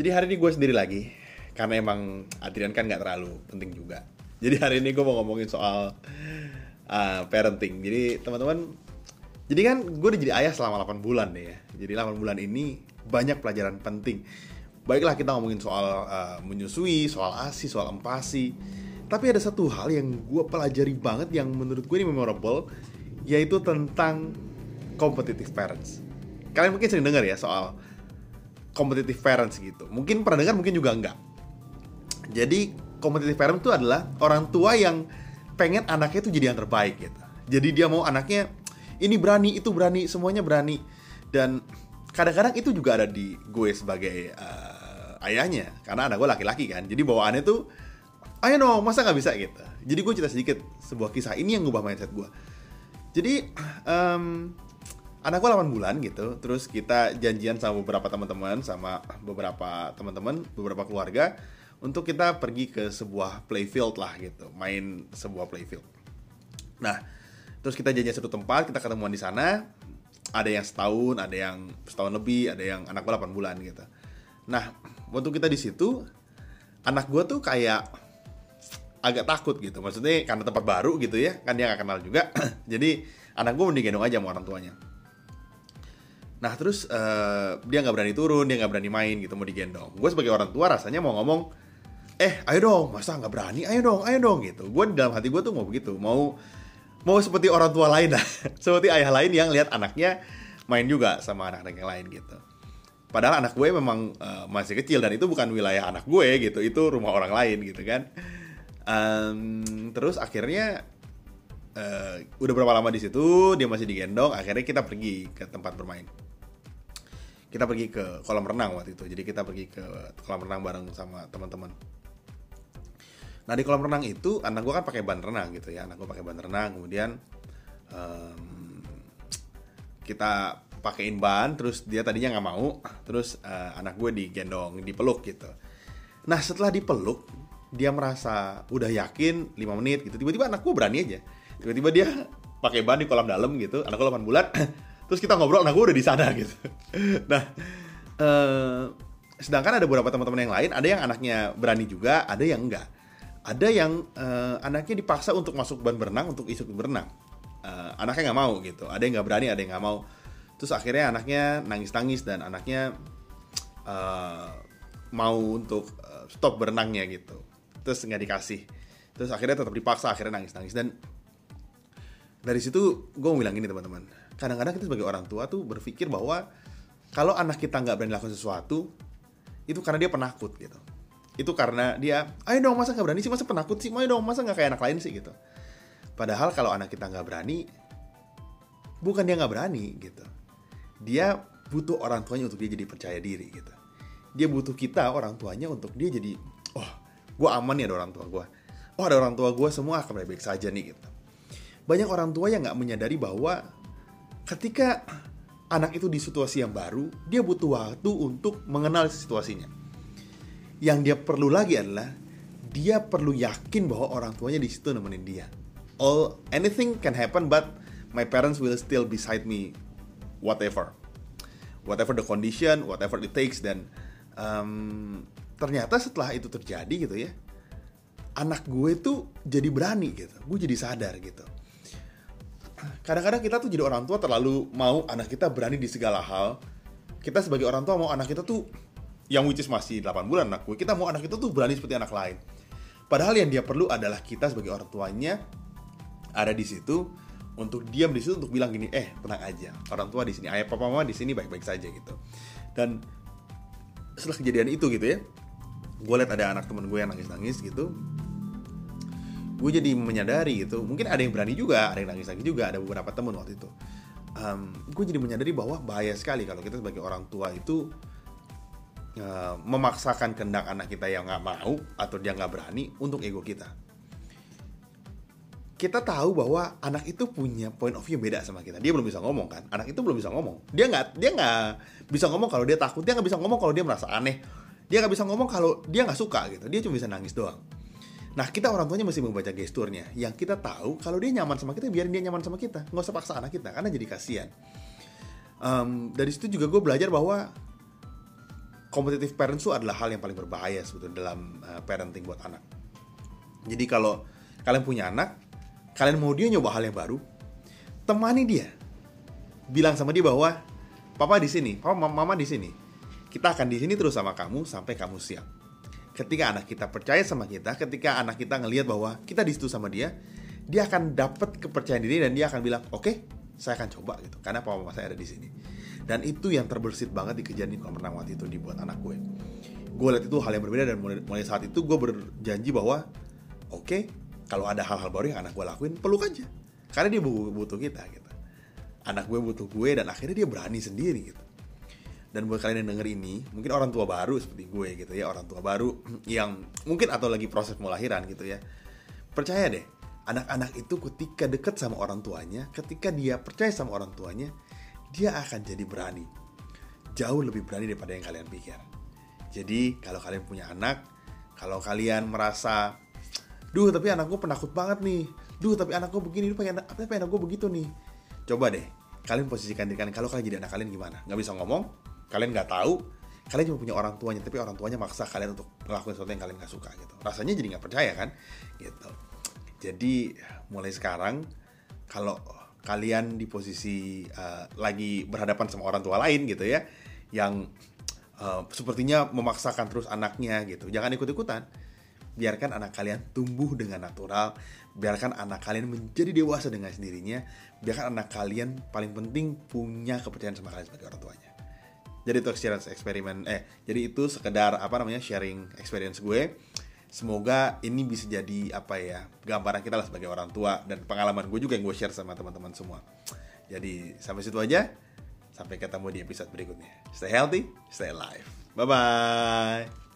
Jadi hari ini gue sendiri lagi karena emang Adrian kan nggak terlalu penting juga. Jadi hari ini gue mau ngomongin soal uh, parenting. Jadi teman-teman, jadi kan gue udah jadi ayah selama 8 bulan deh ya. Jadi 8 bulan ini banyak pelajaran penting. Baiklah kita ngomongin soal uh, menyusui, soal asi, soal empasi. Tapi ada satu hal yang gue pelajari banget yang menurut gue ini memorable, yaitu tentang competitive parents. Kalian mungkin sering dengar ya soal competitive parents gitu. Mungkin pernah dengar, mungkin juga enggak. Jadi competitive parent itu adalah orang tua yang pengen anaknya itu jadi yang terbaik gitu. Jadi dia mau anaknya ini berani, itu berani, semuanya berani. Dan kadang-kadang itu juga ada di gue sebagai uh, ayahnya, karena anak gue laki-laki kan. Jadi bawaannya tuh, ayo dong, masa nggak bisa gitu. Jadi gue cerita sedikit sebuah kisah ini yang ngubah mindset gue. Jadi um, anak gue 8 bulan gitu terus kita janjian sama beberapa teman-teman sama beberapa teman-teman beberapa keluarga untuk kita pergi ke sebuah playfield lah gitu main sebuah playfield nah terus kita janjian satu tempat kita ketemuan di sana ada yang setahun ada yang setahun lebih ada yang anak gue 8 bulan gitu. Nah waktu kita di situ anak gue tuh kayak agak takut gitu maksudnya karena tempat baru gitu ya kan dia gak kenal juga. Jadi anak gue mending gendong aja sama orang tuanya Nah terus uh, dia nggak berani turun, dia nggak berani main gitu mau digendong. Gue sebagai orang tua rasanya mau ngomong, eh ayo dong, masa nggak berani, ayo dong, ayo dong gitu. Gue dalam hati gue tuh mau begitu, mau mau seperti orang tua lain lah, seperti ayah lain yang lihat anaknya main juga sama anak-anak yang lain gitu. Padahal anak gue memang uh, masih kecil dan itu bukan wilayah anak gue gitu, itu rumah orang lain gitu kan. Um, terus akhirnya uh, udah berapa lama di situ dia masih digendong, akhirnya kita pergi ke tempat bermain kita pergi ke kolam renang waktu itu. Jadi kita pergi ke kolam renang bareng sama teman-teman. Nah di kolam renang itu anak gue kan pakai ban renang gitu ya. Anak gue pakai ban renang. Kemudian um, kita pakein ban terus dia tadinya nggak mau terus uh, anak gue digendong dipeluk gitu. Nah setelah dipeluk dia merasa udah yakin 5 menit gitu. Tiba-tiba anak gue berani aja. Tiba-tiba dia pakai ban di kolam dalam gitu. Anak gue 8 bulan terus kita ngobrol nah gue udah di sana gitu. Nah uh, sedangkan ada beberapa teman-teman yang lain ada yang anaknya berani juga ada yang enggak. Ada yang uh, anaknya dipaksa untuk masuk ban berenang untuk ikut berenang. Uh, anaknya nggak mau gitu. Ada yang nggak berani ada yang nggak mau. Terus akhirnya anaknya nangis-nangis dan anaknya uh, mau untuk uh, stop berenangnya gitu. Terus nggak dikasih. Terus akhirnya tetap dipaksa akhirnya nangis-nangis. Dan dari situ gue bilang gini teman-teman kadang-kadang kita sebagai orang tua tuh berpikir bahwa kalau anak kita nggak berani lakukan sesuatu itu karena dia penakut gitu. Itu karena dia ayo dong masa nggak berani sih? Masa penakut sih? Ayo dong masa nggak kayak anak lain sih? gitu. Padahal kalau anak kita nggak berani bukan dia nggak berani gitu. Dia butuh orang tuanya untuk dia jadi percaya diri gitu. Dia butuh kita orang tuanya untuk dia jadi oh gue aman nih ada orang tua gue oh ada orang tua gue semua akan baik-baik saja nih gitu. Banyak orang tua yang nggak menyadari bahwa ketika anak itu di situasi yang baru, dia butuh waktu untuk mengenal situasinya. Yang dia perlu lagi adalah dia perlu yakin bahwa orang tuanya di situ nemenin dia. All anything can happen, but my parents will still beside me, whatever, whatever the condition, whatever it takes. Dan um, ternyata setelah itu terjadi gitu ya, anak gue tuh jadi berani gitu, gue jadi sadar gitu kadang-kadang kita tuh jadi orang tua terlalu mau anak kita berani di segala hal. Kita sebagai orang tua mau anak kita tuh yang which is masih 8 bulan anak gue, kita mau anak kita tuh berani seperti anak lain. Padahal yang dia perlu adalah kita sebagai orang tuanya ada di situ untuk diam di situ untuk bilang gini, eh tenang aja, orang tua di sini, ayah papa mama di sini baik-baik saja gitu. Dan setelah kejadian itu gitu ya, gue liat ada anak temen gue yang nangis-nangis gitu, gue jadi menyadari gitu mungkin ada yang berani juga ada yang nangis lagi juga ada beberapa temen waktu itu um, gue jadi menyadari bahwa bahaya sekali kalau kita sebagai orang tua itu uh, memaksakan kehendak anak kita yang nggak mau atau dia nggak berani untuk ego kita kita tahu bahwa anak itu punya point of view beda sama kita. Dia belum bisa ngomong kan? Anak itu belum bisa ngomong. Dia nggak dia nggak bisa ngomong kalau dia takut. Dia nggak bisa ngomong kalau dia merasa aneh. Dia nggak bisa ngomong kalau dia nggak suka gitu. Dia cuma bisa nangis doang. Nah kita orang tuanya mesti membaca gesturnya Yang kita tahu kalau dia nyaman sama kita Biarin dia nyaman sama kita Nggak usah paksa anak kita Karena jadi kasihan um, Dari situ juga gue belajar bahwa competitive parents itu adalah hal yang paling berbahaya sebetulnya dalam uh, parenting buat anak. Jadi kalau kalian punya anak, kalian mau dia nyoba hal yang baru, temani dia. Bilang sama dia bahwa papa di sini, papa mama di sini. Kita akan di sini terus sama kamu sampai kamu siap. Ketika anak kita percaya sama kita, ketika anak kita ngelihat bahwa kita di situ sama dia, dia akan dapat kepercayaan diri dan dia akan bilang, "Oke, okay, saya akan coba gitu karena papa mama saya ada di sini." Dan itu yang terbersit banget di kejadian kolam renang waktu itu dibuat anak gue. Gue lihat itu hal yang berbeda dan mulai, mulai saat itu gue berjanji bahwa oke okay, kalau ada hal-hal baru yang anak gue lakuin peluk aja karena dia butuh kita gitu anak gue butuh gue dan akhirnya dia berani sendiri gitu dan buat kalian yang denger ini mungkin orang tua baru seperti gue gitu ya orang tua baru yang mungkin atau lagi proses melahiran gitu ya percaya deh anak-anak itu ketika deket sama orang tuanya ketika dia percaya sama orang tuanya dia akan jadi berani. Jauh lebih berani daripada yang kalian pikir. Jadi, kalau kalian punya anak, kalau kalian merasa, duh tapi anak gue penakut banget nih, duh tapi anak gue begini, duh pengen, tapi anak gue begitu nih. Coba deh, kalian posisikan diri kalian, kalau kalian jadi anak kalian gimana? Gak bisa ngomong, kalian gak tahu, kalian cuma punya orang tuanya, tapi orang tuanya maksa kalian untuk ngelakuin sesuatu yang kalian gak suka gitu. Rasanya jadi gak percaya kan? Gitu. Jadi, mulai sekarang, kalau kalian di posisi uh, lagi berhadapan sama orang tua lain gitu ya yang uh, sepertinya memaksakan terus anaknya gitu jangan ikut-ikutan biarkan anak kalian tumbuh dengan natural biarkan anak kalian menjadi dewasa dengan sendirinya biarkan anak kalian paling penting punya kepercayaan sama kalian sebagai orang tuanya jadi itu experience eksperimen eh jadi itu sekedar apa namanya sharing experience gue. Semoga ini bisa jadi apa ya gambaran kita lah sebagai orang tua dan pengalaman gue juga yang gue share sama teman-teman semua. Jadi sampai situ aja. Sampai ketemu di episode berikutnya. Stay healthy stay alive. Bye bye